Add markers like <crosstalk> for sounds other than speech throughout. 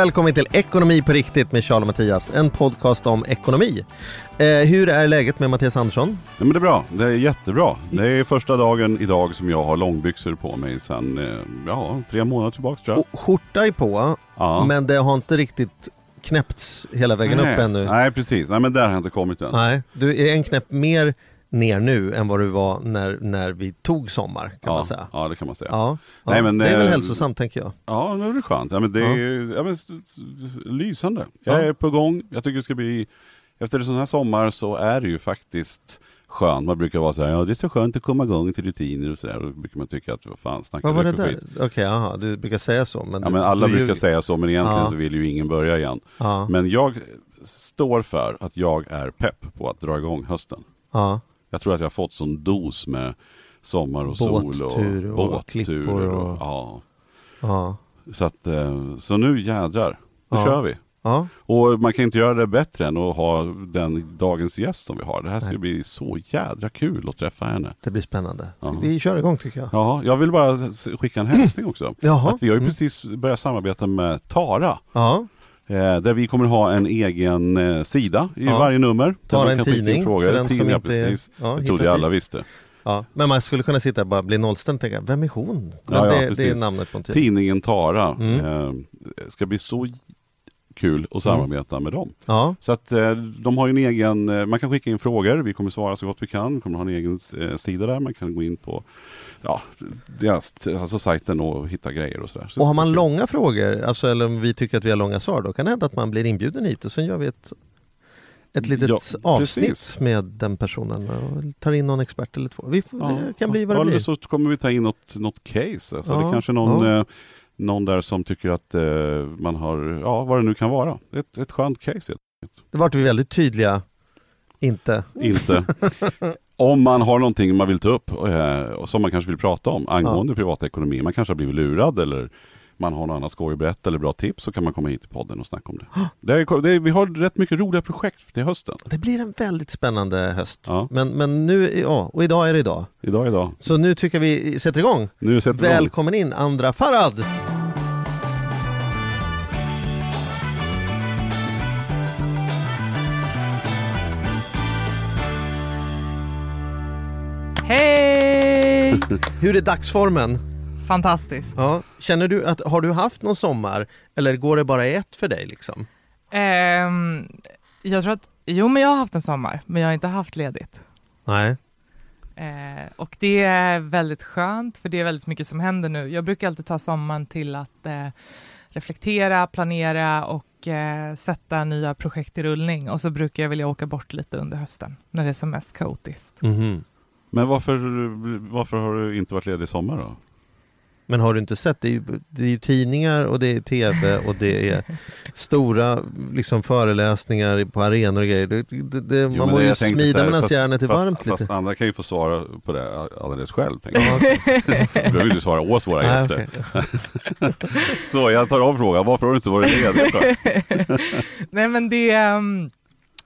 Välkommen till Ekonomi på riktigt med Charles och Mattias, en podcast om ekonomi. Eh, hur är läget med Mattias Andersson? Ja, men det är bra, det är jättebra. Det är första dagen idag som jag har långbyxor på mig sedan eh, ja, tre månader tillbaka tror jag. Och skjorta är på, Ja. men det har inte riktigt knäppts hela vägen nej, upp ännu. Nej precis, nej men där har jag inte kommit än. Nej, du är en knäpp mer ner nu än vad du var när, när vi tog sommar kan ja, man säga. ja det kan man säga. Ja, ja. Nej, men, det är väl eh, hälsosamt tänker jag. Ja, det är skönt. Ja, men det är ja. men, lysande. Jag Ja. är på gång. Jag tycker det ska bli, efter en sån här sommar så är det ju faktiskt skönt. Man brukar vara så här, ja det är så skönt att komma igång till rutiner och så där. Då brukar man tycka att vad fan snackar Vad var det för där? skit? Okej, jaha, du brukar säga så. Men, Ja men alla brukar säga så, men egentligen Ja. så vill ju ingen börja igen. Ja, Men jag står för att jag är pepp på att dra igång hösten. ja. Jag tror att jag har fått sån dos med sommar och sol och Båttur och båtturer. klippor och- ja. ja. Så, att, eh, så nu jädrar, nu Ja. kör vi. ja. Och man kan inte göra det bättre än att ha den dagens gäst som vi har. Det här ska Nej. bli så jädra kul att träffa henne. Det blir spännande. Ja. Vi kör igång tycker jag. Ja, jag vill bara skicka en hälsning också. <clears throat> Jaha. Att vi har ju Mm. precis börjat samarbeta med Tara. Ja, där vi kommer ha en egen eh, sida i Ja. varje nummer. Man en kan skicka in tidning. Frågor. den Tidning, inte precis. Ja, Jag trodde hittat alla visste. Ja, men man skulle kunna sitta och bara bli nollställd och tänka, vem är hon? Ja, ja, det, det är namnet på en tidning. Tidningen Tara. Mm. Eh, ska bli så kul att samarbeta med dem. Ja, Så att eh, de har en egen, eh, man kan skicka in frågor, vi kommer svara så gott vi kan. Vi kommer ha en egen eh, sida där, man kan gå in på ja, deras, alltså sajten och hitta grejer och sådär. Så och har man bli långa frågor, alltså eller om vi tycker att vi har långa svar, då kan det hända att man blir inbjuden hit och sen gör vi ett, ett litet Ja, avsnitt precis. med den personen och tar in någon expert eller två. Vi Ja, det kan bli vad det Eller blir. så kommer vi ta in något, något case. Alltså Ja, det är kanske någon, ja. eh, någon där som tycker att eh, man har, ja vad det nu kan vara. Ett, ett skönt case. helt Det vart vi väldigt tydliga, inte. Inte. <laughs> Om man har någonting man vill ta upp eh, och som man kanske vill prata om angående privatekonomi. Man kanske har blivit lurad eller man har något annat skoj att berätta eller bra tips så kan man komma hit till podden och snacka om det. det, är, det är, vi har rätt mycket roliga projekt till hösten. Det blir en väldigt spännande höst. Ja, Men, men nu, ja, och idag är det idag. idag idag. Så nu tycker vi sätter igång. Nu sätter vi igång. Välkommen in Andra Farad! Hur är dagsformen? Fantastiskt. Ja. Känner du att, har du haft någon sommar eller går det bara i ett för dig liksom? Ehm, jag tror att, jo men jag har haft en sommar, men jag har inte haft ledigt. Nej. Eh, och det är väldigt skönt, för det är väldigt mycket som händer nu. Jag brukar alltid ta sommaren till att eh, reflektera, planera och eh, sätta nya projekt i rullning. Och så brukar jag vilja åka bort lite under hösten, när det är som mest kaotiskt. Mhm. Men varför, varför har du inte varit ledig i sommar då? Men har du inte sett? Det är, ju, det är ju tidningar och det är tv och det är stora liksom, föreläsningar på arenor och grejer. Det, det, det, Jo, man men må det ju smida så här, medan fast- järnet är fast, varmt lite. Fast andra kan ju få svara på det alldeles själv. <laughs> Du behöver inte svara åt våra <laughs> Nej, gäster. okej. <laughs> Så jag tar av frågan, varför har du inte varit ledig? Nej men det, ehm,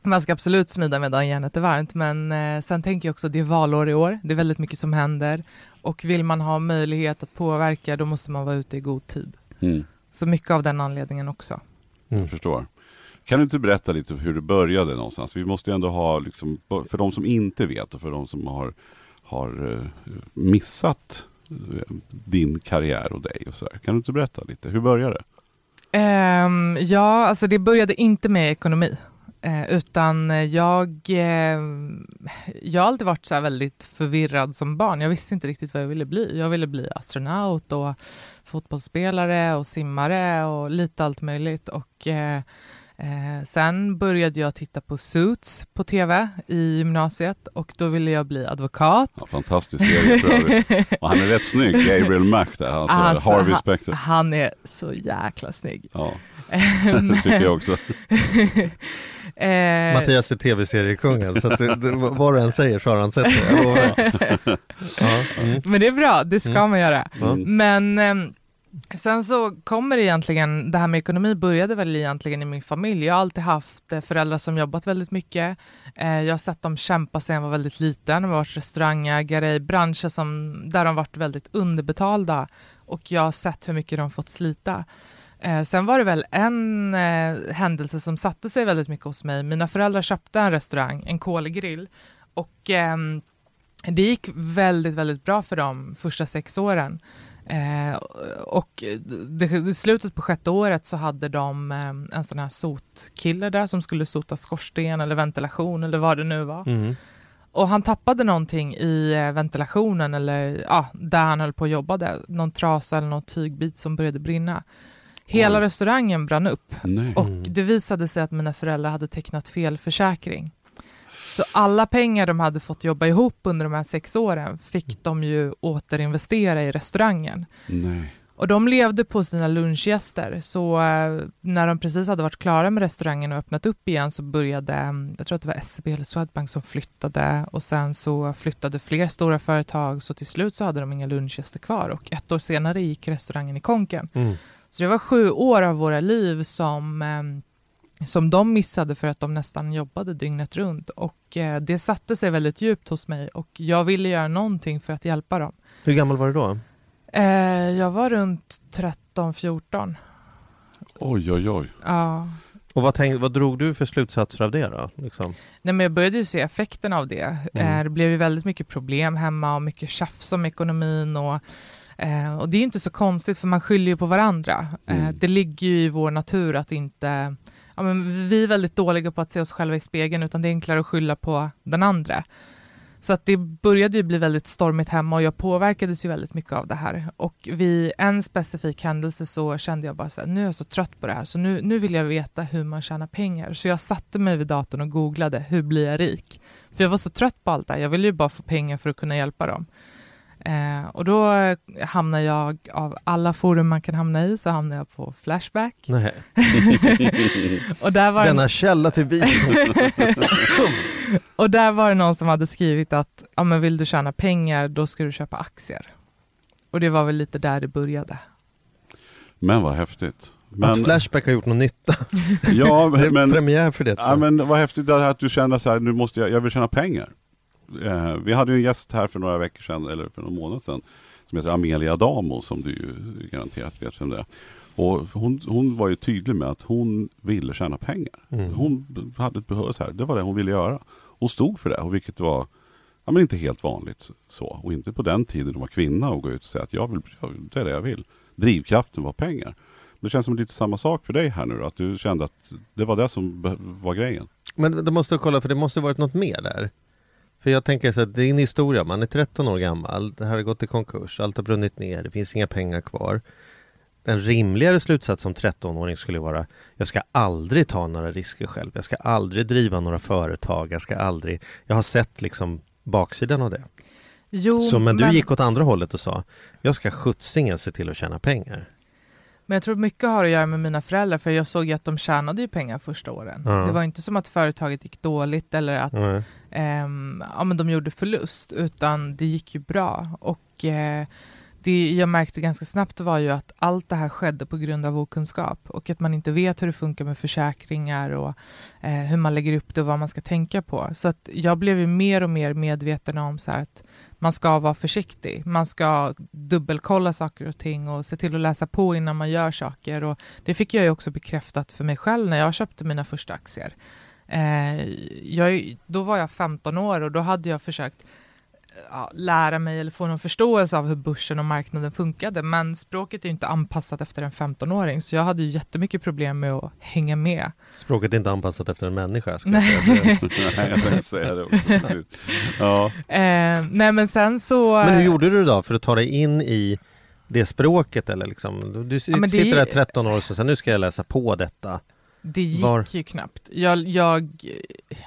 man ska absolut smida medan järnet är varmt, men eh, sen tänker jag också att det är valår i år. Det är väldigt mycket som händer och vill man ha möjlighet att påverka, då måste man vara ute i god tid. Mm, Så mycket av den anledningen också. jag förstår. Kan du inte berätta lite hur det började någonstans? Vi måste ju ändå ha, liksom, för de som inte vet och för de som har, har eh, missat eh, din karriär och dig och sådär. Kan du inte berätta lite? Hur började det? Ehm, ja, alltså det började inte med ekonomi, eh, utan jag, eh, jag har alltid varit så här väldigt förvirrad som barn. Jag visste inte riktigt vad jag ville bli. Jag ville bli astronaut och fotbollsspelare och simmare och lite allt möjligt. Och eh, Eh, sen började jag titta på Suits på tv i gymnasiet och då ville jag bli advokat. Ja, fantastisk serie för övrigt. <laughs> Och han är rätt snygg, Gabriel Mack där, alltså, Alltså, Harvey han- Specter. Han är så jäkla snygg. Ja, <laughs> det tycker jag också. <laughs> Eh, Mattias är tv-seriekungen så att det, det, vad du än säger så har han sett det. Ja, mm. Men det är bra, det ska Mm. man göra. Ja. Men ehm, sen så kommer det egentligen, det här med ekonomi började väl egentligen i min familj. Jag har alltid haft eh, föräldrar som jobbat väldigt mycket. Eh, jag har sett dem kämpa sedan jag var väldigt liten. De har varit restaurangägare i branscher som, där de varit väldigt underbetalda och jag har sett hur mycket de fått slita. Eh, sen var det väl en händelse som satte sig väldigt mycket hos mig. Mina föräldrar köpte en restaurang, en kolgrill och ehm, det gick väldigt, väldigt bra för dem första sex åren. Eh, och det, i slutet på sjätte året så hade de eh, en sån här sotkille där som skulle sota skorsten eller ventilation eller vad det nu var. Mm. Och han tappade någonting i eh, ventilationen eller ja, där han höll på och jobbade. Någon trasa eller någon tygbit som började brinna. Hela Oj. restaurangen brann upp Nej. och Mm. det visade sig att mina föräldrar hade tecknat fel försäkring. Så alla pengar de hade fått jobba ihop under de här sex åren fick de ju återinvestera i restaurangen. Nej. Och de levde på sina lunchgäster, så eh, när de precis hade varit klara med restaurangen och öppnat upp igen så började, mm, jag tror att det var SEB eller Swedbank som flyttade och sen så flyttade fler stora företag så till slut så hade de inga lunchgäster kvar och ett år senare gick restaurangen i konken. Mm. Så det var sju år av våra liv som, eh, som de missade för att de nästan jobbade dygnet runt. Och eh, det satte sig väldigt djupt hos mig och jag ville göra någonting för att hjälpa dem. Hur gammal var du då? Eh, jag var runt 13-14. Oj, oj, oj. Ja. Och vad, tänk, vad drog du för slutsatser av det då? Liksom? Nej, men jag började ju se effekten av det. Mm. Eh, det blev ju väldigt mycket problem hemma och mycket tjafs om ekonomin. Och, eh, och det är inte så konstigt för man skyller ju på varandra. Eh, Mm. det ligger ju i vår natur att inte... Ja, men vi är väldigt dåliga på att se oss själva i spegeln utan det är enklare att skylla på den andra. Så att det började ju bli väldigt stormigt hemma och jag påverkades ju väldigt mycket av det här. Och vid en specifik händelse så kände jag bara så här, nu är jag så trött på det här så nu, nu vill jag veta hur man tjänar pengar. Så jag satte mig vid datorn och googlade, hur blir jag rik? För jag var så trött på allt det här, jag ville ju bara få pengar för att kunna hjälpa dem. Eh, och då hamnade jag, av alla forum man kan hamna i, så hamnade jag på Flashback. Nej. <laughs> och där var Denna källa till video. <laughs> Och där var det någon som hade skrivit att ja, men vill du tjäna pengar, då ska du köpa aktier. Och det var väl lite där det började. Men vad häftigt. Att Men, Flashback har gjort någon nytta. ja, Det är men, premiär för det. ja, men vad häftigt det här att du kände så här, nu måste jag, jag vill tjäna pengar. Eh, vi hade ju en gäst här för några veckor sedan, eller för någon månad sedan, som heter Amelia Damo, som du ju garanterat vet vem det är. Och hon, hon var ju tydlig med att hon ville tjäna pengar. Mm. Hon hade ett behov så här, det var det hon ville göra. Hon stod för det, och vilket var ja, men inte helt vanligt så. Och inte på den tiden hon var kvinna och gå ut och säga att jag vill, jag- det är det jag vill. Drivkraften var pengar. Det känns som lite samma sak för dig här nu att du kände att det var det som var grejen. Men du måste kolla, för det måste varit något mer där. För jag tänker så att det är en historia, man är 13 år gammal, det här har gått i konkurs, allt har brunnit ner, det finns inga pengar kvar. En rimligare slutsats som 13-åring skulle vara, jag ska aldrig ta några risker själv, jag ska aldrig driva några företag, jag ska aldrig, jag har sett liksom baksidan av det. Jo, Så men du gick åt andra hållet och sa, jag ska skjutsingen se till att tjäna pengar. Men jag tror mycket har att göra med mina föräldrar, för jag såg ju att de tjänade ju pengar första åren. Ja. Det var inte som att företaget gick dåligt eller att Nej. ehm, ja, men de gjorde förlust, utan det gick ju bra. Och eh, det jag märkte ganska snabbt var ju att allt det här skedde på grund av okunskap och att man inte vet hur det funkar med försäkringar och eh, hur man lägger upp det och vad man ska tänka på. Så att jag blev ju mer och mer medveten om så här att man ska vara försiktig. Man ska dubbelkolla saker och ting och se till att läsa på innan man gör saker. Och det fick jag ju också bekräftat för mig själv när jag köpte mina första aktier. Eh, jag, då var jag 15 år och då hade jag försökt ja, lära mig eller få någon förståelse av hur börsen och marknaden funkade. Men språket är ju inte anpassat efter en 15-åring så jag hade ju jättemycket problem med att hänga med. Språket är inte anpassat efter en människa. Ska jag Nej. säga. <laughs> Nej, jag säga det också. Ja. Eh, nej men sen så... Men hur gjorde du då för att ta dig in i det språket eller liksom? Du, du det- sitter där 13 år och så säger nu ska jag läsa på detta. Det gick Var? ju knappt. Jag, jag,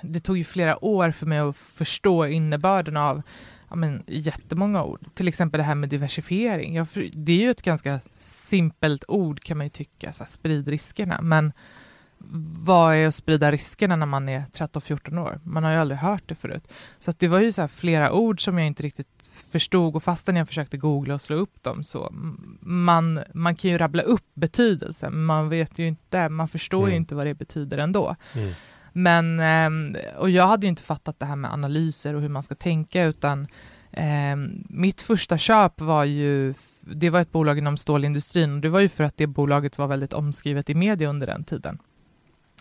det tog ju flera år för mig att förstå innebörden av ja, men, jättemånga ord. Till exempel det här med diversifiering. Jag, det är ju ett ganska simpelt ord kan man ju tycka, så här, sprid riskerna. Men vad är att sprida riskerna när man är 13-14 år? Man har ju aldrig hört det förut. Så att det var ju så flera ord som jag inte riktigt förstod och fastän jag försökte googla och slå upp dem så man, man kan ju rabbla upp betydelsen, men man vet ju inte, man förstår ju Mm. inte vad det betyder ändå. Mm. Men, ehm, och jag hade ju inte fattat det här med analyser och hur man ska tänka utan ehm, mitt första köp var ju, det var ett bolag inom stålindustrin och det var ju för att det bolaget var väldigt omskrivet i media under den tiden.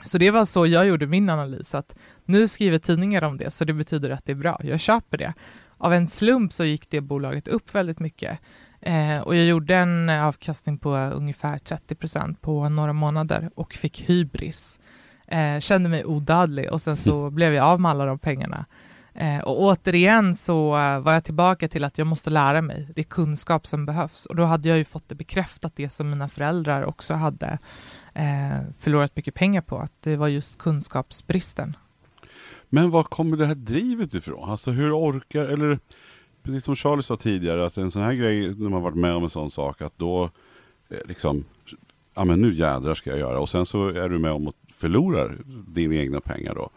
Så det var så jag gjorde min analys, att nu skriver tidningar om det, så det betyder att det är bra, jag köper det. Av en slump så gick det bolaget upp väldigt mycket eh, och jag gjorde en avkastning på ungefär 30% på några månader och fick hybris. Eh, kände mig odödlig och sen så blev jag av med alla de pengarna. Eh, och återigen så eh, var jag tillbaka till att jag måste lära mig. Det är kunskap som behövs. Och då hade jag ju fått det bekräftat, det som mina föräldrar också hade eh, förlorat mycket pengar på. Att det var just kunskapsbristen. Men var kommer det här drivet ifrån? Alltså hur orkar, eller precis som Charlie sa tidigare, att en sån här grej, när man varit med om en sån sak, att då eh, liksom, ja men nu jädrar ska jag göra. Och sen så är du med om att förlora dina egna pengar då.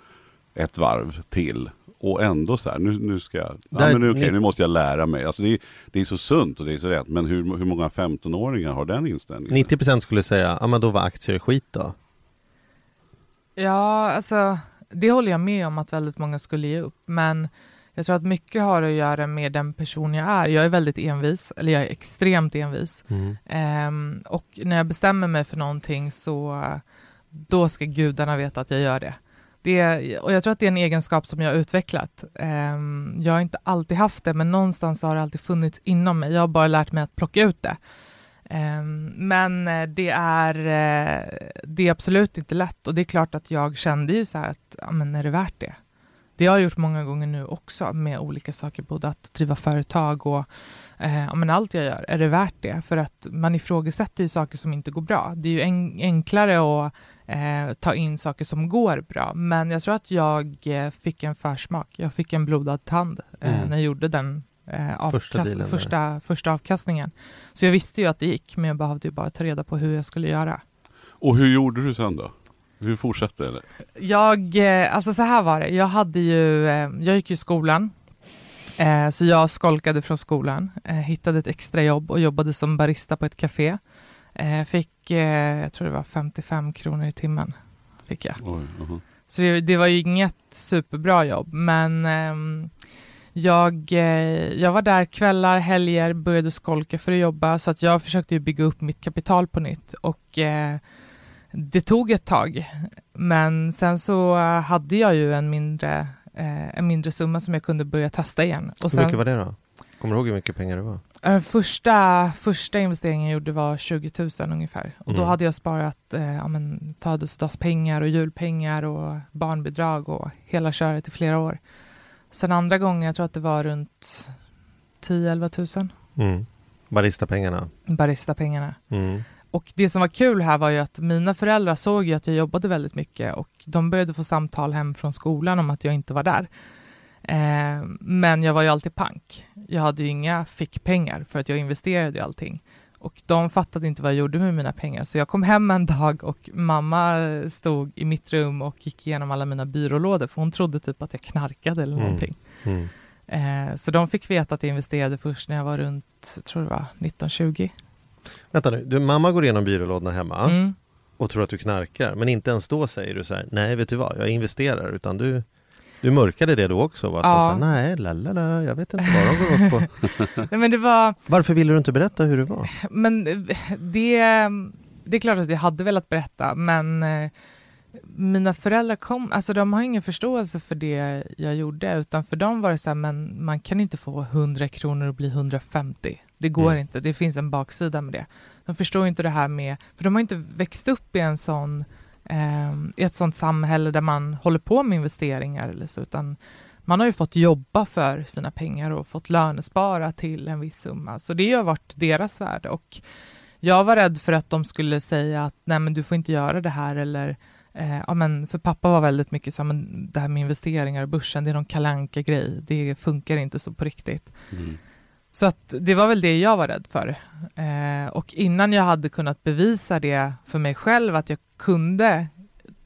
Ett varv till. Och ändå så här, nu, nu ska jag, ja men nu, ni- nu måste jag lära mig. Alltså det, är, det är så sunt och det är så rätt. Men hur, hur många 15-åringar har den inställningen? 90% skulle säga, ja men då var aktier skit då. Ja, alltså det håller jag med om att väldigt många skulle ge upp. Men jag tror att mycket har att göra med den person jag är. Jag är väldigt envis, eller jag är extremt envis. Ehm, och när jag bestämmer mig för någonting så då ska gudarna veta att jag gör det. det och jag tror att det är en egenskap som jag har utvecklat. Ehm, jag har inte alltid haft det, men någonstans har det alltid funnits inom mig. Jag har bara lärt mig att plocka ut det. Ehm, men eh, det är, eh, det är absolut inte lätt och det är klart att jag kände ju så här att, ja men är det värt det? Det har jag gjort många gånger nu också med olika saker, både att driva företag och eh, men allt jag gör. Är det värt det? För att man ifrågasätter ju saker som inte går bra. Det är ju en, enklare att eh, ta in saker som går bra, men jag tror att jag eh, fick en försmak. Jag fick en blodad tand eh, Mm. när jag gjorde den eh, Första första, första avkastningen. Så jag visste ju att det gick, men jag behövde ju bara ta reda på hur jag skulle göra. Och hur gjorde du sen då? Hur fortsatte det? Jag, eh, alltså så här var det, jag hade ju, eh, jag gick ju i skolan, eh, så jag skolkade från skolan, hittade ett extra jobb och jobbade som barista på ett café. Fick, jag tror det var 55 kronor i timmen, fick jag. Oj, aha. Så det, det var ju inget superbra jobb, men ehm, jag, jag var där kvällar, helger, började skolka för att jobba, så att jag försökte ju bygga upp mitt kapital på nytt och det tog ett tag. Men sen så hade jag ju en mindre, eh, en mindre summa som jag kunde börja testa igen. Och Hur sen, mycket var det då? Kommer du ihåg hur mycket pengar det var? Eh, Första, första investeringen jag gjorde var 20 000 ungefär. Och då Mm. hade jag sparat eh, ja, men, födelsedagspengar och julpengar och barnbidrag och hela köret i flera år. Sen andra gången, jag tror att det var runt 10-11 000, Mm. Baristapengarna. Barista-pengarna. Mm. Och det som var kul här var ju att mina föräldrar såg ju att jag jobbade väldigt mycket och de började få samtal hem från skolan om att jag inte var där. Eh, men jag var ju alltid pank. Jag hade ju inga fickpengar för att jag investerade i allting. Och de fattade inte vad jag gjorde med mina pengar. Så jag kom hem en dag och mamma stod i mitt rum och gick igenom alla mina byrålådor för hon trodde typ att jag knarkade eller Mm. någonting. Mm. Eh, så de fick veta att jag investerade först när jag var runt, tror det var 1920. Vänta nu, du, mamma går igenom byrålådorna hemma Mm. och tror att du knarkar, men inte ens då säger du så här, nej vet du vad, jag investerar, utan du du mörkade det då också? Va? Så Ja. så nej, lalala, jag vet inte vad de går upp på. <laughs> <laughs> Nej, men det var, Varför ville du inte berätta hur det var? Men eh, det, det är klart att jag hade velat berätta, men eh, mina föräldrar kom, alltså de har ingen förståelse för det jag gjorde, utan för dem var det så här, men man kan inte få 100 kronor och bli 150. Det går Mm. inte, det finns en baksida med det. De förstår inte det här med, för de har inte växt upp i en sån, eh, i ett sånt samhälle där man håller på med investeringar eller så, utan man har ju fått jobba för sina pengar och fått lönespara till en viss summa, så det har varit deras värde och jag var rädd för att de skulle säga att nej men du får inte göra det här eller Eh, ja, men för pappa var väldigt mycket så men det här med investeringar i börsen, det är någon kalanka grej det funkar inte så på riktigt. Mm. Så att det var väl det jag var rädd för. Eh, och innan jag hade kunnat bevisa det för mig själv, att jag kunde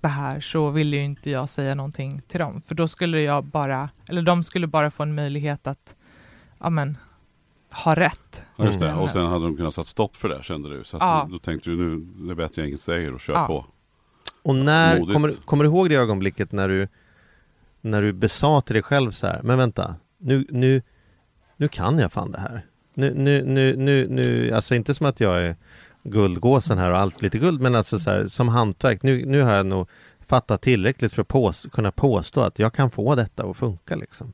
det här, så ville ju inte jag säga någonting till dem. För då skulle jag bara, eller de skulle bara få en möjlighet att, ja men, ha rätt. Ja, just det. Mm. Och sen hade de kunnat sätta stopp för det kände du. Så att Ja. då tänkte du nu, det vet jag inget säger och kör Ja. på. Och när, Modigt. kommer, kommer du ihåg det ögonblicket när du När du besade till dig själv så här, men vänta Nu, nu Nu kan jag fan det här Nu, nu, nu, nu, nu alltså inte som att jag är Guldgåsen här och allt lite guld men alltså så här, som hantverk nu, nu har jag nog Fattat tillräckligt för att pås- kunna påstå att jag kan få detta att funka liksom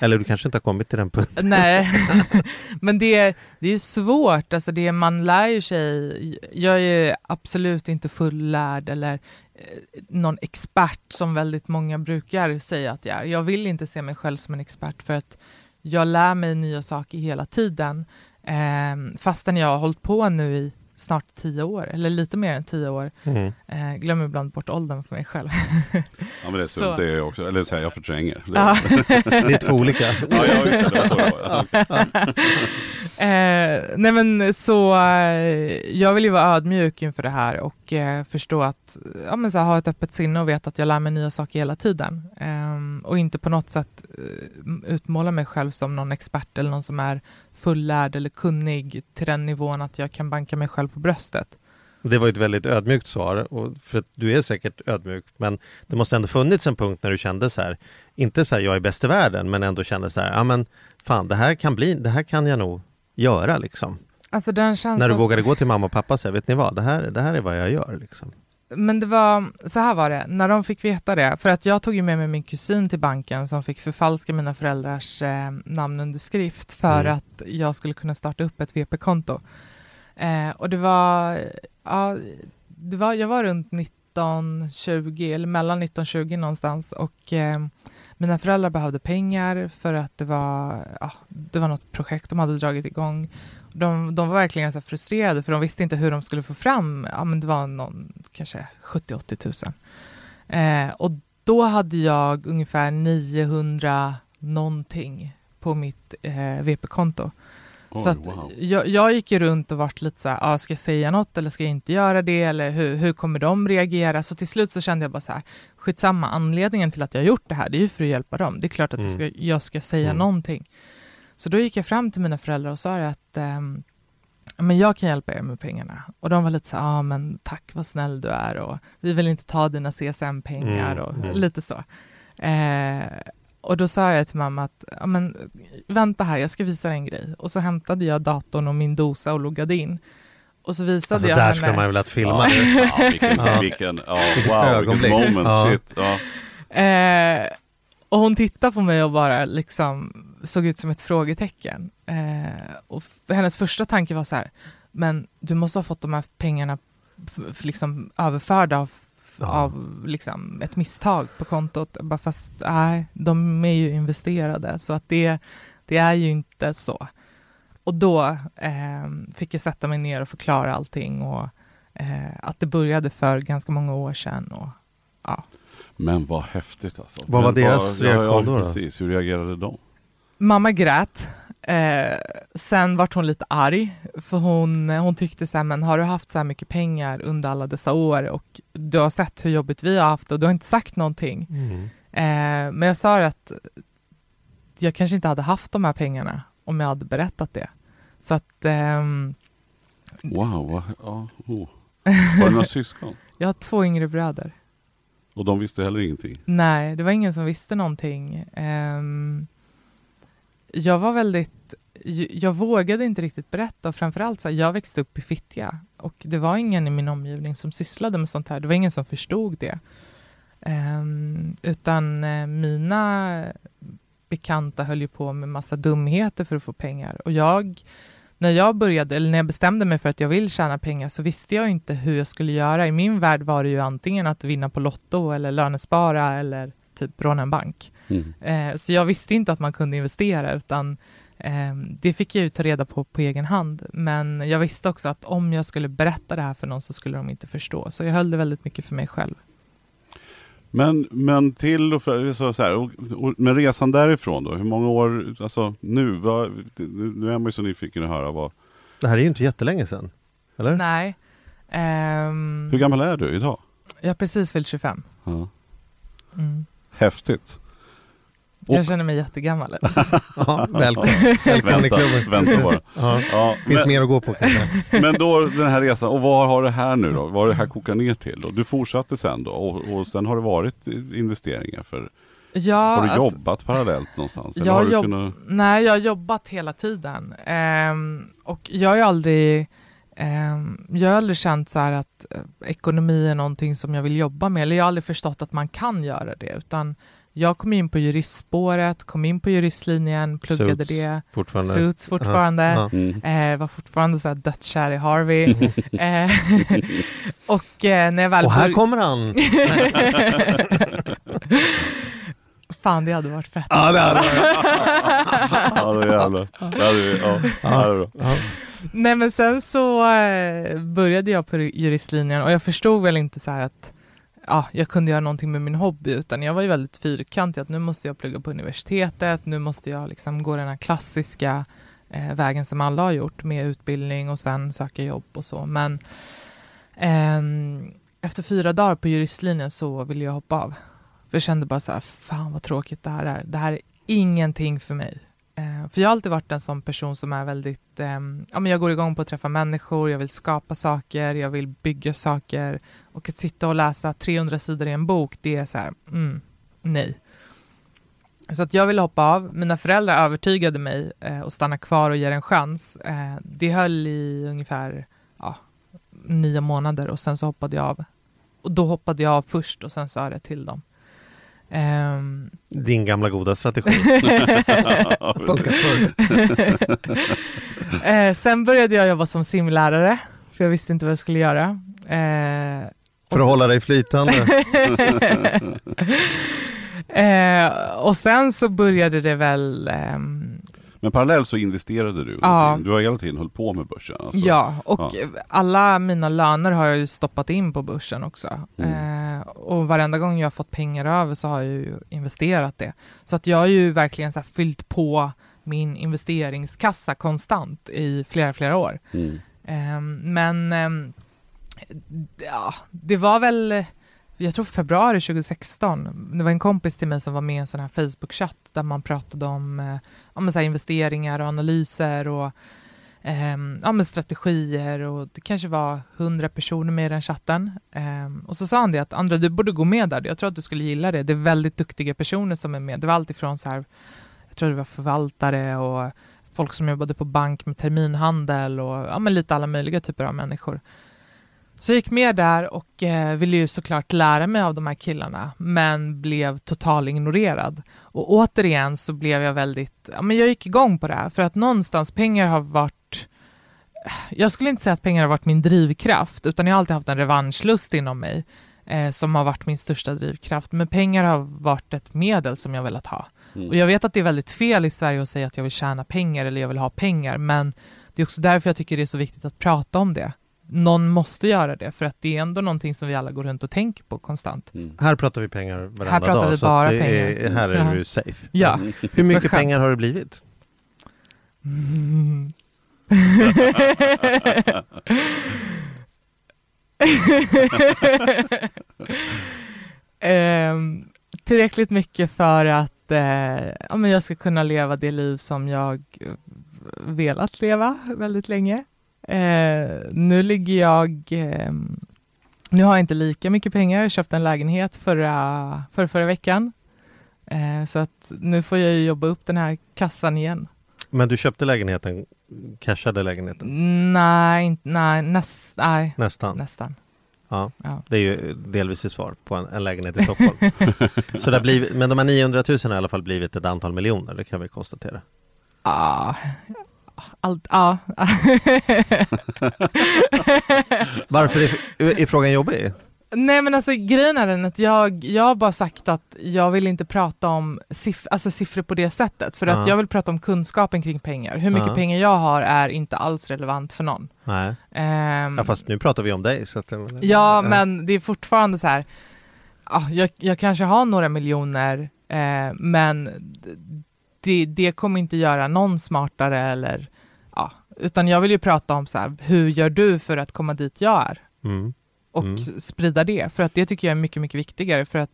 Eller du kanske inte har kommit till den punkten Nej, <laughs> men det, det är ju svårt. Alltså det, man lär ju sig. Jag är absolut inte fullärd eller eh, någon expert som väldigt många brukar säga att jag är. Jag vill inte se mig själv som en expert för att jag lär mig nya saker hela tiden. Eh, fastän jag har hållit på nu i snart tio år, eller lite mer än tio år. mm. Eh, glömmer ibland bort åldern för mig själv. <laughs> Ja men det är Så. sunt, det är jag också. Eller så här, jag förtränger. Det, Ja. <laughs> Det är två olika <laughs> ja, ja, just det, det var så det var. Eh, nej men så, eh, jag vill ju vara ödmjuk inför det här och eh, förstå att, ja men så här, ha ett öppet sinne och veta att jag lär mig nya saker hela tiden. Ehm, och inte på något sätt eh, utmåla mig själv som någon expert eller någon som är fullärd eller kunnig till den nivån att jag kan banka mig själv på bröstet. Det var ett väldigt ödmjukt svar, och för att du är säkert ödmjuk, men det måste ändå funnits en punkt när du kände så här, inte så här jag är bäst i världen, men ändå kände så här, ja men fan det här kan bli, det här kan jag nog göra liksom. Alltså. När du vågade gå till mamma och pappa och säga, vet ni vad, det här, det här är vad jag gör liksom. Men det var, så här var det, när de fick veta det, för att jag tog ju med mig min kusin till banken som fick förfalska mina föräldrars eh, namnunderskrift för Mm. att jag skulle kunna starta upp ett VP-konto. Eh, och det var, ja, det var, jag var runt 19, 1920, eller mellan 19–20 någonstans och eh, mina föräldrar behövde pengar för att det var, ja, det var något projekt de hade dragit igång. De, de var verkligen så frustrerade för de visste inte hur de skulle få fram, ja men det var någon, kanske 70-80 tusen. Eh, och då hade jag ungefär 900 någonting på mitt eh, VP-konto. Oj, Så att wow. jag, jag gick ju runt och vart lite så här, ah, ska jag säga något eller ska jag inte göra det eller hur, hur kommer de reagera? Så till slut så kände jag bara så här, skitsamma, anledningen till att jag har gjort det här, det är ju för att hjälpa dem. Det är klart att jag, ska, jag ska säga Mm. någonting. Så då gick jag fram till mina föräldrar och sa att ehm, men jag kan hjälpa er med pengarna. Och de var lite så ja ah, men tack vad snäll du är och vi vill inte ta dina CSN-pengar Mm, och mm. lite så. Eh, och då sa jag till mamma att, ja men vänta här, jag ska visa dig en grej. Och så hämtade jag datorn och min dosa och loggade in. Och så visade Alltså jag där henne... skulle man ju velat filma Ja, ja, vilken, Ja. vilken, ja, wow, vilket moment, Ja. shit. Ja. Eh, och hon tittade på mig och bara liksom såg ut som ett frågetecken. Eh, och hennes första tanke var så här, men du måste ha fått de här pengarna liksom överförda av, Ja. av liksom ett misstag på kontot. Bara fast nej, de är ju investerade så att det, det är ju inte så. Och då eh, fick jag sätta mig ner och förklara allting och eh, att det började för ganska många år sedan. Och, ja. Men vad häftigt alltså. Vad var Men deras ja, reaktion ja, då? Precis, hur reagerade de? Mamma grät. Eh, sen vart hon lite arg, för hon, hon tyckte så här, men har du haft så här mycket pengar under alla dessa år och du har sett hur jobbigt vi har haft och du har inte sagt någonting. Mm. Eh, men jag sa att jag kanske inte hade haft de här pengarna om jag hade berättat det. Så att ehm, Wow, vad, ja, oh. Var det några syskon? <laughs> jag har två yngre bröder. Och de visste heller ingenting? Nej, det var ingen som visste någonting. Ehm, jag var väldigt... Jag vågade inte riktigt berätta framförallt så här, jag växte upp i Fittja och det var ingen i min omgivning som sysslade med sånt här. Det var ingen som förstod det. Um, utan eh, mina bekanta höll ju på med massa dumheter för att få pengar och jag när jag började, eller när jag bestämde mig för att jag vill tjäna pengar så visste jag inte hur jag skulle göra. I min värld var det ju antingen att vinna på Lotto eller lönespara eller typ råna en bank. Mm. Eh, så jag visste inte att man kunde investera utan eh, det fick jag ju ta reda på på egen hand. Men jag visste också att om jag skulle berätta det här för någon så skulle de inte förstå. Så jag höll det väldigt mycket för mig själv. Men, men till och för, så, så här, och, och, men resan därifrån då, hur många år, alltså nu, vad, nu är man ju så nyfiken att höra vad, Det här är ju inte jättelänge sedan. Eller? Nej. Ehm, hur gammal är du idag? jag har precis fyllt 25. Ja. Mm. Häftigt. Jag Och- känner mig jättegammal. <laughs> Ja, välkommen. <laughs> välkommen i Vänta, klubben. vänta bara. <laughs> Ja, Ja, finns men, mer att gå på kanske. men då den här resan, och vad har det här nu då? Vad har det här kokat ner till? Då? Du fortsatte sen då och, och sen har det varit investeringar för, Ja, har du alltså- jobbat parallellt någonstans? Jag har jobb- kunnat, Nej, jag har jobbat hela tiden. Ehm, och jag har aldrig, ehm, jag har aldrig känt så här att eh, ekonomi är någonting som jag vill jobba med. Eller jag har aldrig förstått att man kan göra det. Utan jag kom in på juristspåret, kom in på juristlinjen, pluggade Suits, det. Fortfarande. Suits fortfarande. Mm. Eh, var fortfarande så här dödskär i Harvey. <laughs> eh, och eh, när jag väl Och här kommer han! <laughs> Fan, det hade varit fett. Ja, det hade jävlar. Ja, det. Nej men sen så eh, började jag på juristlinjen och jag förstod väl inte så här att ja, jag kunde göra någonting med min hobby utan jag var ju väldigt fyrkantig att nu måste jag plugga på universitetet, nu måste jag liksom gå den här klassiska eh, vägen som alla har gjort med utbildning och sen söka jobb och så. Men eh, efter fyra dagar på juristlinjen så ville jag hoppa av. För jag kände bara så här, fan vad tråkigt det här är. Det här är ingenting för mig. Eh, för jag har alltid varit en sån person som är väldigt, eh, ja men jag går igång på att träffa människor, jag vill skapa saker, jag vill bygga saker. Och att sitta och läsa 300 sidor i en bok, det är så här, mm, nej. Så att jag ville hoppa av. Mina föräldrar övertygade mig eh, att stanna kvar och ge det en chans. Eh, det höll i ungefär ja, nio månader och sen så hoppade jag av. Och då hoppade jag av först och sen sa jag det till dem. Ehm, Din gamla goda strategi. <laughs> <laughs> Eh, sen började jag jobba som simlärare, för jag visste inte vad jag skulle göra. Eh, För att hålla dig flytande. <laughs> eh, och sen så började det väl, ehm, Men parallellt så investerade du. Ja. Du har hela tiden hållit på med börsen. Alltså. ja, och ja. alla mina löner har jag ju stoppat in på börsen också. Mm. Eh, och varenda gång jag har fått pengar över så har jag ju investerat det. Så att jag har ju verkligen så fyllt på min investeringskassa konstant i flera, flera år. Mm. Ehm, men ehm, ja, det var väl, jag tror februari 2016. Det var en kompis till mig som var med i en sån här Facebook-chatt där man pratade om eh, så här investeringar och analyser och ehm, ja, strategier och det kanske var hundra personer med i den chatten. Ehm, och så sa han det att Andra, du borde gå med där. Jag tror att du skulle gilla det. Det är väldigt duktiga personer som är med. Det var alltifrån så här, jag tror det var förvaltare och folk som jobbade på bank med terminhandel och ja, men lite alla möjliga typer av människor. Så jag gick med där och eh, ville ju såklart lära mig av de här killarna, men blev total ignorerad. Och återigen så blev jag väldigt, ja men jag gick igång på det här, för att någonstans pengar har varit jag skulle inte säga att pengar har varit min drivkraft, utan jag har alltid haft en revanschlust inom mig eh, som har varit min största drivkraft. Men pengar har varit ett medel som jag velat ha. Mm. Och jag vet att det är väldigt fel i Sverige att säga att jag vill tjäna pengar eller jag vill ha pengar, men det är också därför jag tycker det är så viktigt att prata om det. Någon måste göra det, för att det är ändå någonting som vi alla går runt och tänker på konstant. Mm. Här pratar vi pengar varenda Här pratar dag. vi så bara det Är, pengar. här är Ja. du safe. Ja. Mm. Hur mycket pengar har det blivit? Mm. <laughs> Ehm, tillräckligt mycket för att eh, ja, men jag ska kunna leva det liv som jag eh, velat leva väldigt länge. Eh, nu ligger jag eh, nu har jag inte lika mycket pengar, jag köpte en lägenhet förra, förra, förra veckan. Eh, så att nu får jag ju jobba upp den här kassan igen. Men du köpte lägenheten, cashade lägenheten? Nej, inte, nej, näst, nej, Nästan. nästan. Ja, Ja. det är ju delvis ett svar på en, en lägenhet i Stockholm. <laughs> så det har blivit, men de här 900 000 har i alla fall blivit ett antal miljoner, det kan vi konstatera. Ah, allt, ja. <laughs> Varför är, är frågan jobbig? Nej men alltså grejen är den att jag, jag har bara sagt att jag vill inte prata om siff alltså, siffror på det sättet. För att Ja. jag vill prata om kunskapen kring pengar. Hur mycket Ja. pengar jag har är inte alls relevant för någon. Nej, Ehm, ja, fast nu pratar vi om dig. Så att, Ja, men det är fortfarande så här. ja, jag, jag kanske har några miljoner, eh, men det, det kommer inte göra någon smartare eller ja, utan jag vill ju prata om så här, hur gör du för att komma dit jag är? Mm. Och Mm. sprida det, för att det tycker jag är mycket, mycket viktigare, för att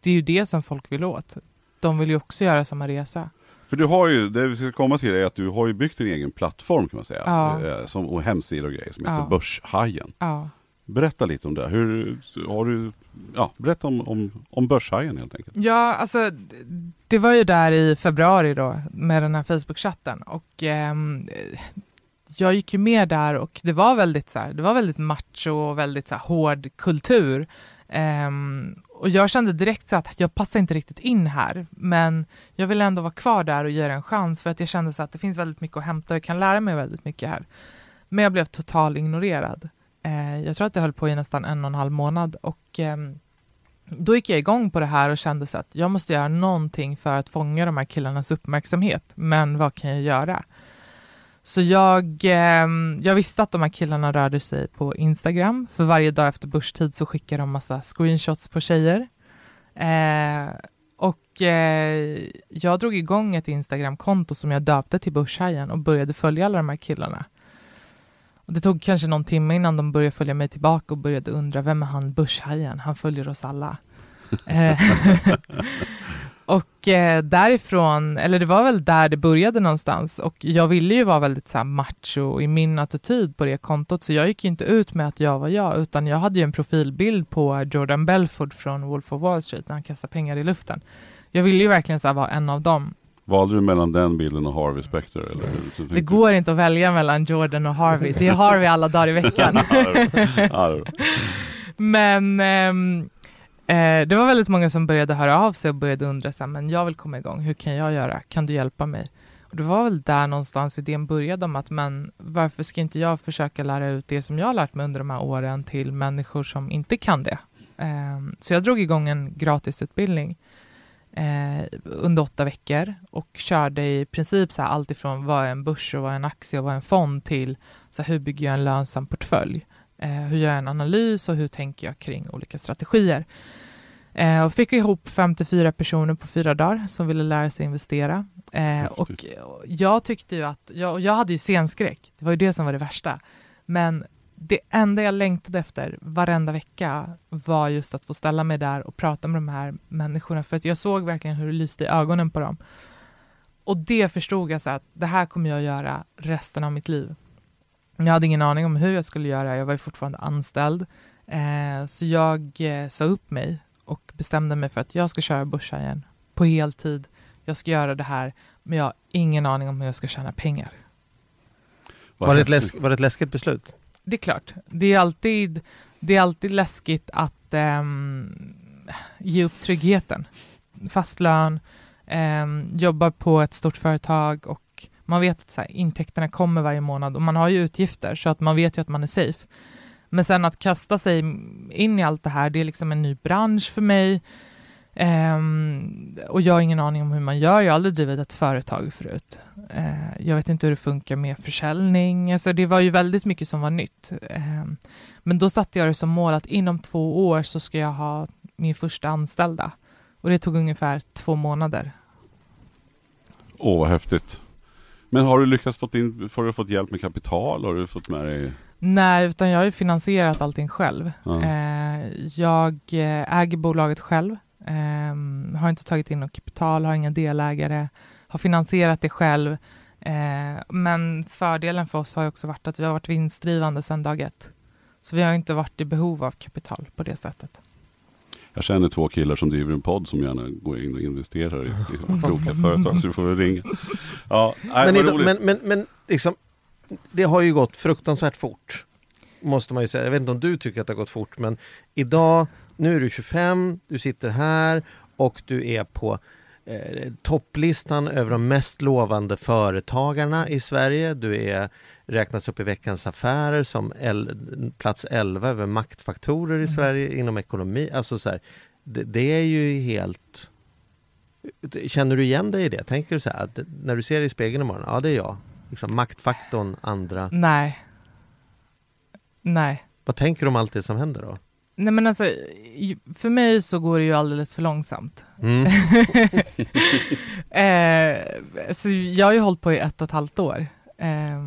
det är ju det som folk vill åt. De vill ju också göra samma resa. För du har ju, det vi ska komma till är att du har ju byggt din egen plattform kan man säga. Ja. Eh, Som, och hemsida och grejer som heter Ja. Börshajen. Ja. Berätta lite om det. Hur har du, ja, berätta om, om, om Börshajen helt enkelt. Ja, alltså det var ju där i februari då med den här Facebook-chatten och eh, jag gick ju med där och det var väldigt så här, det var väldigt macho och väldigt så här, hård kultur. Eh, och jag kände direkt så att jag passar inte riktigt in här, men jag vill ändå vara kvar där och ge det en chans för att jag kände så att det finns väldigt mycket att hämta och jag kan lära mig väldigt mycket här. Men jag blev totalt ignorerad. Eh, jag tror att det höll på i nästan en och en halv månad och ehm, då gick jag igång på det här och kände så att jag måste göra någonting för att fånga de här killarnas uppmärksamhet. Men vad kan jag göra? Så jag, ehm, jag visste att de här killarna rörde sig på Instagram. För varje dag efter börstid så skickar de massa screenshots på tjejer. Eh, och eh, jag drog igång ett Instagramkonto som jag döpte till Börshajen och började följa alla de här killarna. Det tog kanske någon timme innan de började följa mig tillbaka och började undra vem är han Börshajen? Han följer oss alla. <laughs> Eh, och eh, därifrån, eller det var väl där det började någonstans och jag ville ju vara väldigt så här macho i min attityd på det kontot så jag gick inte ut med att jag var jag utan jag hade ju en profilbild på Jordan Belford från Wolf of Wall Street när han kastar pengar i luften. Jag ville ju verkligen så här vara en av dem. Valde du mellan den bilden och Harvey Specter? Eller? hur? Det går inte att välja mellan Jordan och Harvey. Det är Harvey alla dagar i veckan. <laughs> Men ehm, eh, det var väldigt många som började höra av sig och började undra så här, men jag vill komma igång, hur kan jag göra? Kan du hjälpa mig? Och det var väl där någonstans idén började om att men varför ska inte jag försöka lära ut det som jag har lärt mig under de här åren till människor som inte kan det? Ehm, så jag drog igång en gratisutbildning eh, under åtta veckor och körde i princip så här allt ifrån vad är en börs och vad är en aktie och vad är en fond till så här, hur bygger jag en lönsam portfölj? Eh, hur gör jag en analys och hur tänker jag kring olika strategier? Eh, och fick ihop 54 personer på fyra dagar som ville lära sig investera. Eh, och jag tyckte ju att, jag, jag hade ju scenskräck, det var ju det som var det värsta. Men det enda jag längtade efter varenda vecka var just att få ställa mig där och prata med de här människorna, för att jag såg verkligen hur det lyste i ögonen på dem. Och det förstod jag så att det här kommer jag göra resten av mitt liv. Jag hade ingen aning om hur jag skulle göra, jag var ju fortfarande anställd. Eh, så jag eh, sa upp mig och bestämde mig för att jag ska köra Börshajen på heltid. Jag ska göra det här, men jag har ingen aning om hur jag ska tjäna pengar. Var det, ett läsk, var det ett läskigt beslut? Det är klart, det är alltid, det är alltid läskigt att um, ge upp tryggheten. Fast lön, um, jobba på ett stort företag och man vet att så här, intäkterna kommer varje månad och man har ju utgifter så att man vet ju att man är safe. Men sen att kasta sig in i allt det här, det är liksom en ny bransch för mig. Ehm, och jag har ingen aning om hur man gör. Jag har aldrig drivit ett företag förut. Eh, jag vet inte hur det funkar med försäljning. Alltså det var ju väldigt mycket som var nytt. Ehm, men då satte jag det som mål att inom två år så ska jag ha min första anställda. Och det tog ungefär två månader. Åh, vad häftigt. Men har du lyckats fått in, har du fått hjälp med kapital? Har du fått med dig? Nej, utan jag har ju finansierat allting själv. Ja. Eh, jag eh, äger bolaget själv. Ehm, har inte tagit in något kapital, har inga delägare, har finansierat det själv. Eh, men fördelen för oss har ju också varit att vi har varit vinstdrivande sedan dag ett. Så vi har inte varit i behov av kapital på det sättet. Jag känner två killar som driver en podd som gärna går in och investerar i, i <laughs> kloka företag, så du får väl ringa. Ja, nej, men, idag, men, men, men liksom, det har ju gått fruktansvärt fort. Måste man ju säga. Jag vet inte om du tycker att det har gått fort, men idag, nu är du 25, du sitter här och du är på eh, topplistan över de mest lovande företagarna i Sverige. Du är räknas upp i Veckans Affärer som el, plats 11 över maktfaktorer i Mm. Sverige inom ekonomi. Alltså så här, det, det är ju helt... Känner du igen dig i det? Tänker du så här, att när du ser dig i spegeln imorgon, ja det är jag. Liksom maktfaktorn, andra. Nej. Nej. Vad tänker du om allt det som händer då? Nej men alltså, för mig så går det ju alldeles för långsamt. Mm. <laughs> eh, så jag har ju hållit på i ett och ett halvt år. Eh,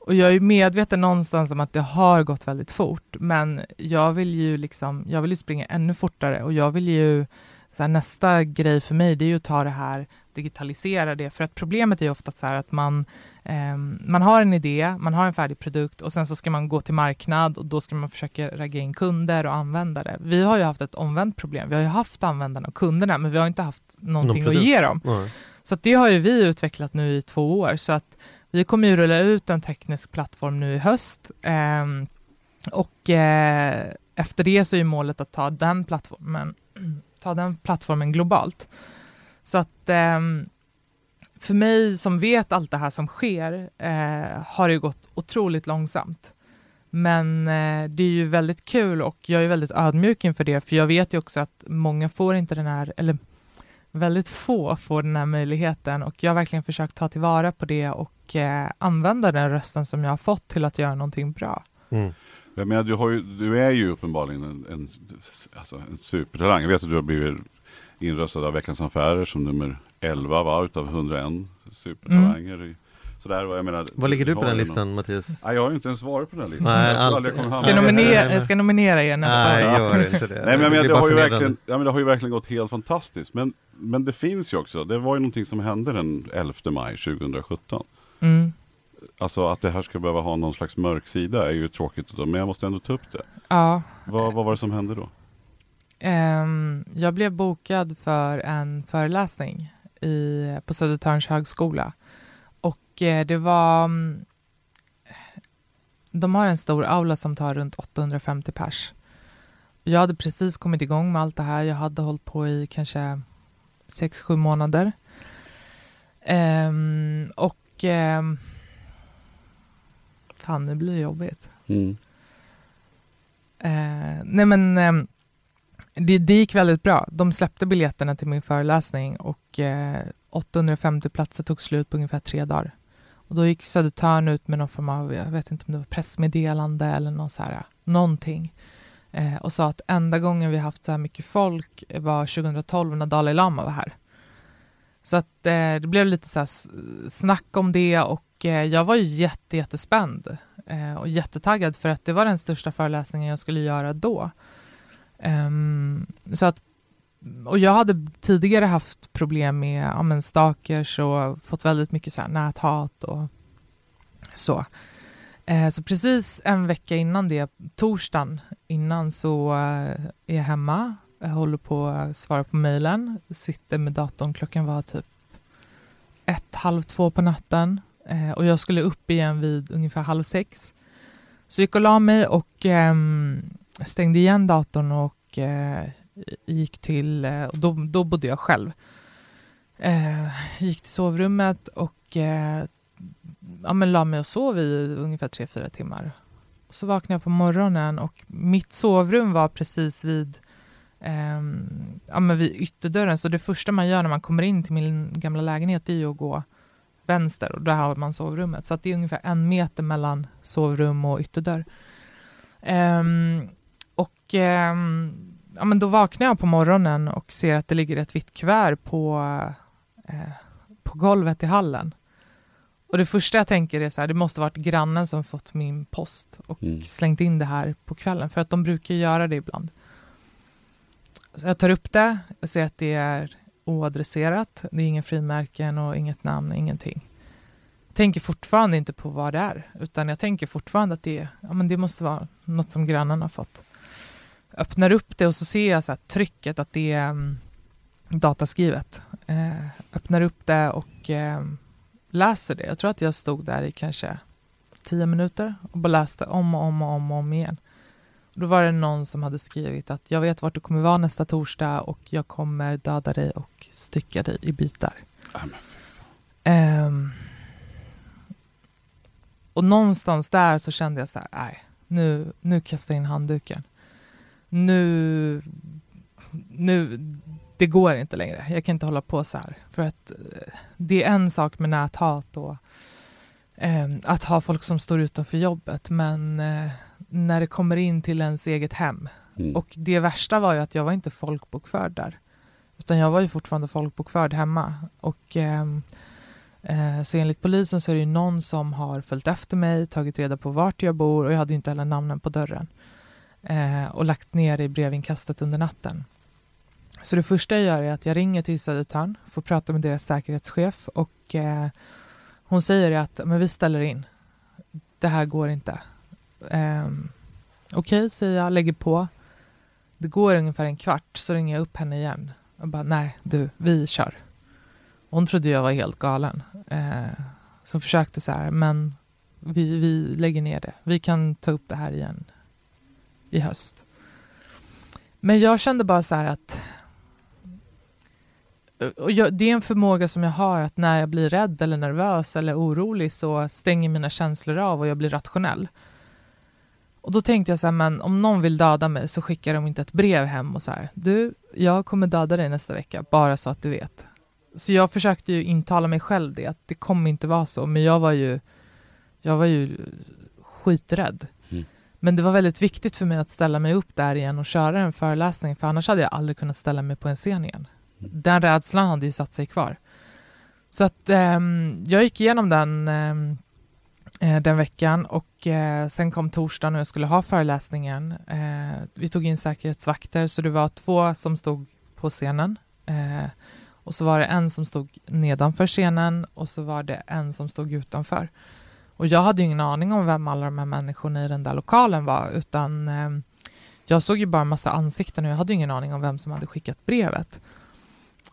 och jag är medveten någonstans om att det har gått väldigt fort, men jag vill ju liksom, jag vill ju springa ännu fortare och jag vill ju, så här, nästa grej för mig, det är ju att ta det här, digitalisera det, för att problemet är ju ofta så här att man, eh, man har en idé, man har en färdig produkt och sen så ska man gå till marknad och då ska man försöka ragga in kunder och användare. Vi har ju haft ett omvänt problem, vi har ju haft användarna och kunderna, men vi har inte haft någonting Någon att ge dem. Ja. Så det har ju vi utvecklat nu i två år, så att vi kommer ju rulla ut en teknisk plattform nu i höst. ehm, och eh, efter det så är målet att ta den plattformen, ta den plattformen globalt. Så att eh, för mig som vet allt det här som sker eh, har det ju gått otroligt långsamt. Men eh, det är ju väldigt kul och jag är väldigt ödmjuk inför det, för jag vet ju också att många får inte den här, eller väldigt få får den här möjligheten och jag har verkligen försökt ta tillvara på det och eh, använda den rösten som jag har fått till att göra någonting bra. Mm. Jag menar, du, har ju, du är ju uppenbarligen en, en, alltså en supertalang. Jag vet att du har blivit inröstad av Veckans Affärer som nummer 11 va, utav 101 supertalanger. i- Sådär, jag menar, Vad ligger du på den listan någon- Mattias? Nej, jag har ju inte ens varit på den listan. Nej, aldrig jag Ska jag, nominera, jag ska nominera er nästa Nej, år. gör inte det. Nej men jag menar, det har, ju verkligen, ja, men det har ju verkligen gått helt fantastiskt. Men, men det finns ju också, det var ju någonting som hände den 11 maj 2017. Mm. Alltså att det här ska behöva ha någon slags mörk sida är ju tråkigt, men jag måste ändå ta upp det. Ja, Vad, vad var det som hände då? Ehm, jag blev bokad för en föreläsning i, på Södertörns högskola. Och eh, det var... mm, De har en stor aula som tar runt 850 pers. Jag hade precis kommit igång med allt det här. Jag hade hållit på i kanske 6-7 månader. Ehm, och... ehm, fan, nu blir det jobbigt. Eh, nej men ehm, det, det gick väldigt bra. De släppte biljetterna till min föreläsning och eh, 850 platser tog slut på ungefär tre dagar. Och då gick Södertörn ut med någon form av, jag vet inte om det var pressmeddelande eller någon så här, någonting. Eh, och sa att enda gången vi haft så här mycket folk var 2012 när Dalai Lama var här. Så att eh, det blev lite så här snack om det och eh, Eh, jag var ju jätte, jättespänd eh, och jättetaggad för att det var den största föreläsningen jag skulle göra då. Ehm, så att, och jag hade tidigare haft problem med ja, men stalkers och fått väldigt mycket så här näthat och så. Eh, så precis en vecka innan det, torsdagen innan, så är jag hemma. Jag håller på att svara på mejlen, sitter med datorn. Klockan var typ ett, halv två på natten. Eh, och jag skulle upp igen vid ungefär halv sex. Så jag gick och la mig och eh, stängde igen datorn och eh, gick till, eh, och då, då bodde jag själv. Eh, gick till sovrummet och eh, ja, men la mig och sov i ungefär tre fyra timmar. Så vaknade jag på morgonen och mitt sovrum var precis vid, ehm, ja, men vid ytterdörren. Så det första man gör när man kommer in till min gamla lägenhet är ju att gå vänster och där har man sovrummet. Så att det är ungefär en meter mellan sovrum och ytterdörr. Ehm, och ehm, ja, men då vaknar jag på morgonen och ser att det ligger ett vitt kuvert på, eh, på golvet i hallen. Och det första jag tänker är så här, det måste varit grannen som fått min post och Mm. slängt in det här på kvällen, för att de brukar göra det ibland. Så jag tar upp det, jag ser att det är oadresserat, det är inga frimärken och inget namn, ingenting. Jag tänker fortfarande inte på vad det är, utan jag tänker fortfarande att det, ja, men det måste vara något som grannen har fått. Öppnar upp det och så ser jag så här trycket, att det är mm, dataskrivet. Eh, öppnar upp det och eh, läser det. Jag tror att jag stod där i kanske tio minuter och bara läste om och om och om, och om igen. Då var det någon som hade skrivit att jag vet vart du kommer vara nästa torsdag och jag kommer döda dig och stycka dig i bitar. Ehm, och någonstans där så kände jag så här, nej, nu, nu kastar jag in handduken. Nu, nu, det går inte längre. Jag kan inte hålla på så här. För att eh, det är en sak med näthat och ehm, att ha folk som står utanför jobbet, men eh, när det kommer in till ens eget hem, Mm. Och det värsta var ju att jag var inte folkbokförd där. Utan jag var ju fortfarande folkbokförd hemma. Och ehm, eh, så enligt polisen så är det ju någon som har följt efter mig, tagit reda på vart jag bor och jag hade ju inte heller namnen på dörren. Eh, och lagt ner i brevinkastet under natten. Så det första jag gör är att jag ringer till Södertörn, får prata med deras säkerhetschef och eh, hon säger att men vi ställer in. Det här går inte. Eh, Okej, okay, säger jag, lägger på. Det går ungefär en kvart, så ringer jag upp henne igen. Jag bara, nej du, vi kör. Hon trodde jag var helt galen. Eh, så försökte så här, men vi, vi lägger ner det. Vi kan ta upp det här igen i höst. Men jag kände bara så här att eh, och jag, det är en förmåga som jag har att när jag blir rädd eller nervös eller orolig så stänger mina känslor av och jag blir rationell. Och då tänkte jag så här, men om någon vill döda mig så skickar de inte ett brev hem och så här, du, jag kommer döda dig nästa vecka, bara så att du vet. Så jag försökte ju intala mig själv det, att det kommer inte vara så, men jag var ju, jag var ju skiträdd. Mm. Men det var väldigt viktigt för mig att ställa mig upp där igen och köra en föreläsning, för annars hade jag aldrig kunnat ställa mig på en scen igen. Mm. Den rädslan hade ju satt sig kvar. Så att eh, jag gick igenom den eh, eh, Eh, den veckan och eh, sen kom torsdagen och jag skulle ha föreläsningen. Eh, vi tog in säkerhetsvakter så det var två som stod på scenen eh, och så var det en som stod nedanför scenen och så var det en som stod utanför. Och jag hade ingen aning om vem alla de här människorna i den där lokalen var utan eh, jag såg ju bara en massa ansikten och jag hade ingen aning om vem som hade skickat brevet.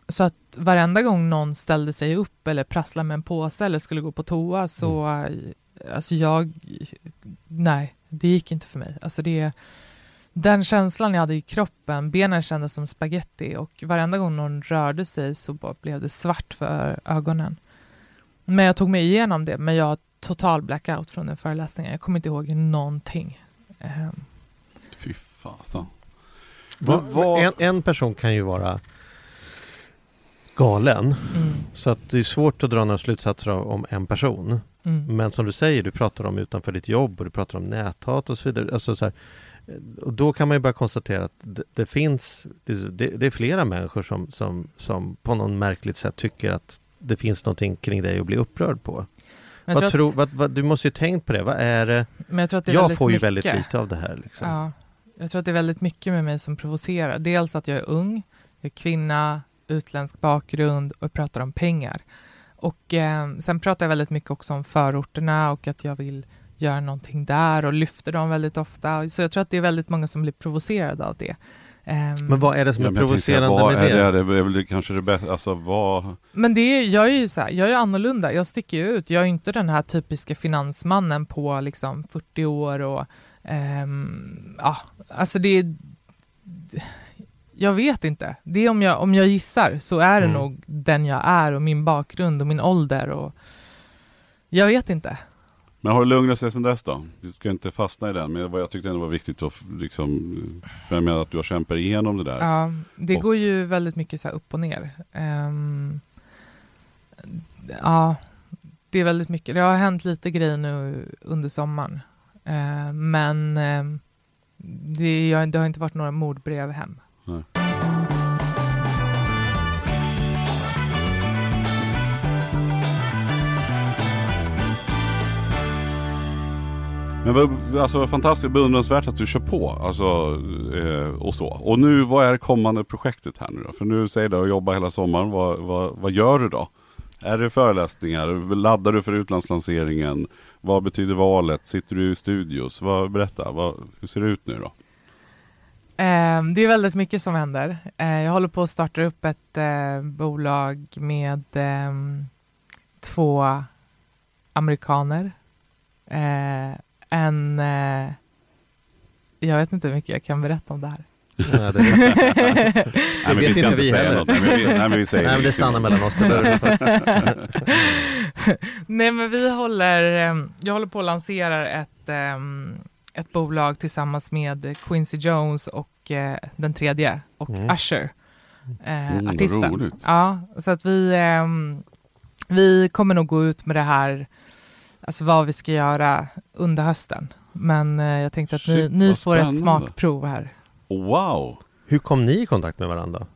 Så att varenda gång någon ställde sig upp eller prasslade med en påse eller skulle gå på toa så mm alltså jag, nej, det gick inte för mig. Alltså det, den känslan jag hade i kroppen, benen kändes som spaghetti och varenda gång någon rörde sig så bara blev det svart för ögonen. Men jag tog mig igenom det, men jag har total blackout från den föreläsningen. Jag kommer inte ihåg någonting. Um. Fy fasen. En, en person kan ju vara galen. Mm. Så att det är svårt att dra några slutsatser om en person. Mm. Men som du säger, du pratar om utanför ditt jobb och du pratar om näthat och så vidare. Alltså så här, och då kan man ju bara konstatera att det, det finns, det, det, är flera människor som, som, som på något märkligt sätt tycker att det finns någonting kring dig att bli upprörd på. Vad tror, att, vad, vad, du måste ju tänkt på det, vad är det? Men jag tror att det är jag får ju mycket. väldigt lite av det här. Liksom. Ja, jag tror att det är väldigt mycket med mig som provocerar. Dels att jag är ung, jag är kvinna, utländsk bakgrund och pratar om pengar. Och eh, sen pratar jag väldigt mycket också om förorterna och att jag vill göra någonting där och lyfter dem väldigt ofta. Så jag tror att det är väldigt många som blir provocerade av det. Um, men vad är det som är provocerande vad med är det? Det är väl kanske det bästa, alltså vad... Men det är, jag är ju så här, jag är annorlunda, jag sticker ju ut. Jag är inte den här typiska finansmannen på liksom 40 år och um, ja, alltså det är jag vet inte. Det om jag, om jag gissar så är det mm. nog den jag är och min bakgrund och min ålder och jag vet inte. Men har det lugnat sig sedan dess då? Du ska inte fastna i den, men jag tyckte ändå var viktigt att liksom, för jag menar att du har kämpat igenom det där. Ja, det och. går ju väldigt mycket så upp och ner. Um, ja, det är väldigt mycket. Det har hänt lite grejer nu under sommaren, uh, men uh, det, det har inte varit några mordbrev hem. Nej. Men alltså fantastiskt beundransvärt att du kör på. Alltså, eh, och så. Och nu, vad är det kommande projektet här nu då? För nu säger du att jobba hela sommaren. Vad, vad, vad gör du då? Är det föreläsningar? Laddar du för utlandslanseringen? Vad betyder valet? Sitter du i studios? Vad, berätta, vad, hur ser det ut nu då? Ehm, det är väldigt mycket som händer. Eh, jag håller på att starta upp ett eh, bolag med ehm, två amerikaner. Eh, en... jag vet inte hur mycket jag kan berätta om det här. Nej, det, <laughs> vet inte vi heller. nej, men vi säger nej, men det stannar mellan oss. <laughs> nej, men vi håller, ehm, jag håller på att lansera ett ett bolag tillsammans med Quincy Jones och eh, den tredje och mm. Usher, eh, mm, artisten. Ja, så att vi, eh, vi kommer nog gå ut med det här, alltså vad vi ska göra under hösten. Men eh, jag tänkte att Shit, ni, ni får ett smakprov här. Wow! Hur kom ni i kontakt med varandra?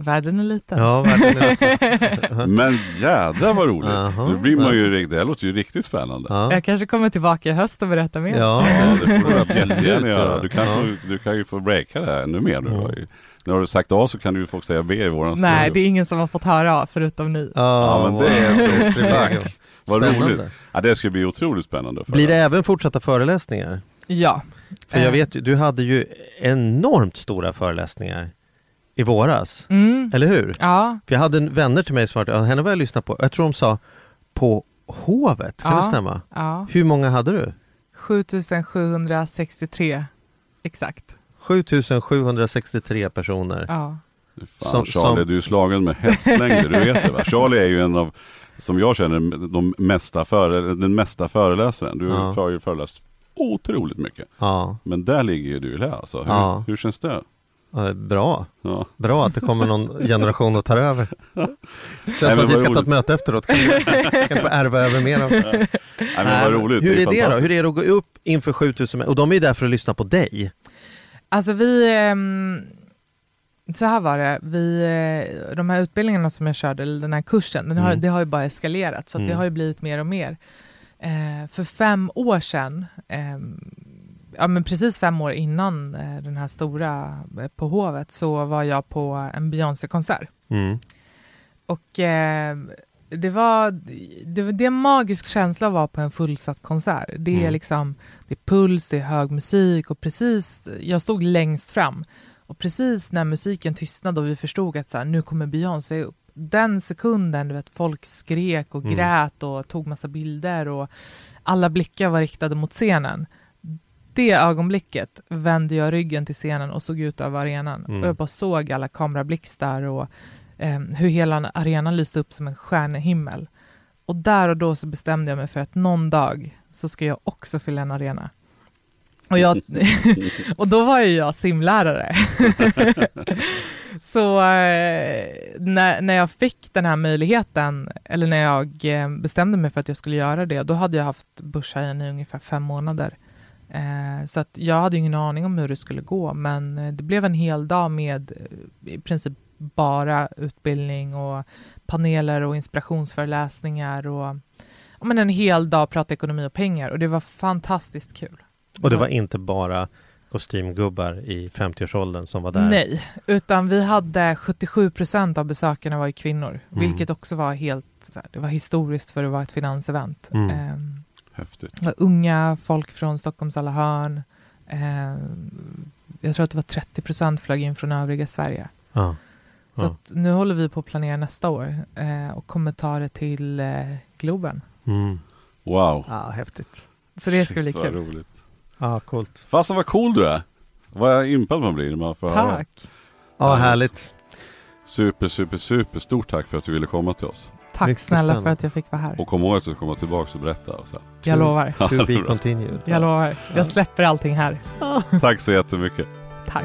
Världen är liten. Ja, verkligen. <laughs> Men jädrar vad roligt! Jaha. Nu blir man ju, det här låter ju riktigt spännande. Ja. Jag kanske kommer tillbaka i höst och berättar mer. Ja, Ja, det får du Absolut jättegärna göra. Du kan, Ja. få, du kan ju få breaka det här ännu mer. Nu. Ja. När du har sagt A så kan du ju få säga B i våran Nej, studio. det är ingen som har fått höra förutom ni. Ja, men det är stort. <laughs> det är verkligen Vad spännande. roligt! Ja, det ska bli otroligt spännande. För Blir det även fortsatta föreläsningar? Ja. För jag Eh. vet ju, du hade ju enormt stora föreläsningar i våras, Mm. eller hur? Ja, För jag hade en vänner till mig som var, henne var jag lyssnat på, jag tror de sa på Hovet, kan Ja. det stämma? ja. Hur många hade du? 7763 exakt. 7763 personer. Ja. Fan, Som- Charlie, som- du är slagen med hästlängder, du vet det va? Charlie är ju en av, som jag känner, de mesta före, den mesta föreläsaren. Du Ja. har ju föreläst otroligt mycket. Ja, Men där ligger ju du i lä alltså. Hur, Ja. hur känns det? Ja, bra. Ja. Bra att det kommer någon generation och tar över. <laughs> Nej, Känns som att vi ska ta roligt. ett möte efteråt. Kan, kan få ärva över mer av Nej, men vad roligt. Hur är det då? Hur är det att gå upp inför 7000 Och de är ju där för att lyssna på dig. Alltså vi, ehm, så här var det, vi, eh, de här utbildningarna som jag körde, eller den här kursen, den har, Mm. det har ju bara eskalerat, så att det Mm. har ju blivit mer och mer. Eh, för fem år sedan, ehm, ja men precis fem år innan eh, den här stora eh, på Hovet, så var jag på en Beyoncé-konsert. Mm. Och eh, det var, det det är en magisk känsla att vara på en fullsatt konsert. Det är Mm. liksom, det är puls, det är hög musik och precis, jag stod längst fram och precis när musiken tystnade och vi förstod att så här, nu kommer Beyoncé upp, den sekunden, du vet, folk skrek och Mm. grät och tog massa bilder och alla blickar var riktade mot scenen. Det ögonblicket vände jag ryggen till scenen och såg ut över arenan Mm. och jag bara såg alla kamerablixtar och eh, hur hela arenan lyste upp som en stjärnehimmel. Och där och då så bestämde jag mig för att någon dag så ska jag också fylla en arena. Och, jag, <laughs> <laughs> och då var ju jag simlärare. <laughs> så eh, när, när jag fick den här möjligheten, eller när jag eh, bestämde mig för att jag skulle göra det, då hade jag haft börshajen i ungefär fem månader. Eh, så att jag hade ingen aning om hur det skulle gå, men eh, det blev en hel dag med eh, i princip bara utbildning och paneler och inspirationsföreläsningar och men en hel dag prata ekonomi och pengar och det var fantastiskt kul. Och det var inte bara kostymgubbar i 50-årsåldern som var där? Nej, utan vi hade 77 procent av besökarna var ju kvinnor, Mm. vilket också var helt, det var historiskt för att vara ett finansevent. Mm. Ehm, Häftigt. det var unga folk från Stockholms alla hörn. Ehm, jag tror att det var 30 procent flög in från övriga Sverige. Ja. Så Ja. att nu håller vi på att planera nästa år eh, och kommer ta det till eh, Globen. Mm. Wow. Ja, häftigt. Så det ska bli kul. roligt. Ja, coolt. Fasen vad cool du är. Vad impad man blir när man får höra. Tack. Ja, härligt. Super, super, super stort tack för att du ville komma till oss. Tack Mycket snälla spännande. för att jag fick vara här. Och kom ihåg att du ska komma tillbaka och berätta. Och så. Jag lovar. To be continued. Jag lovar. Jag släpper allting här. Tack så jättemycket. Tack.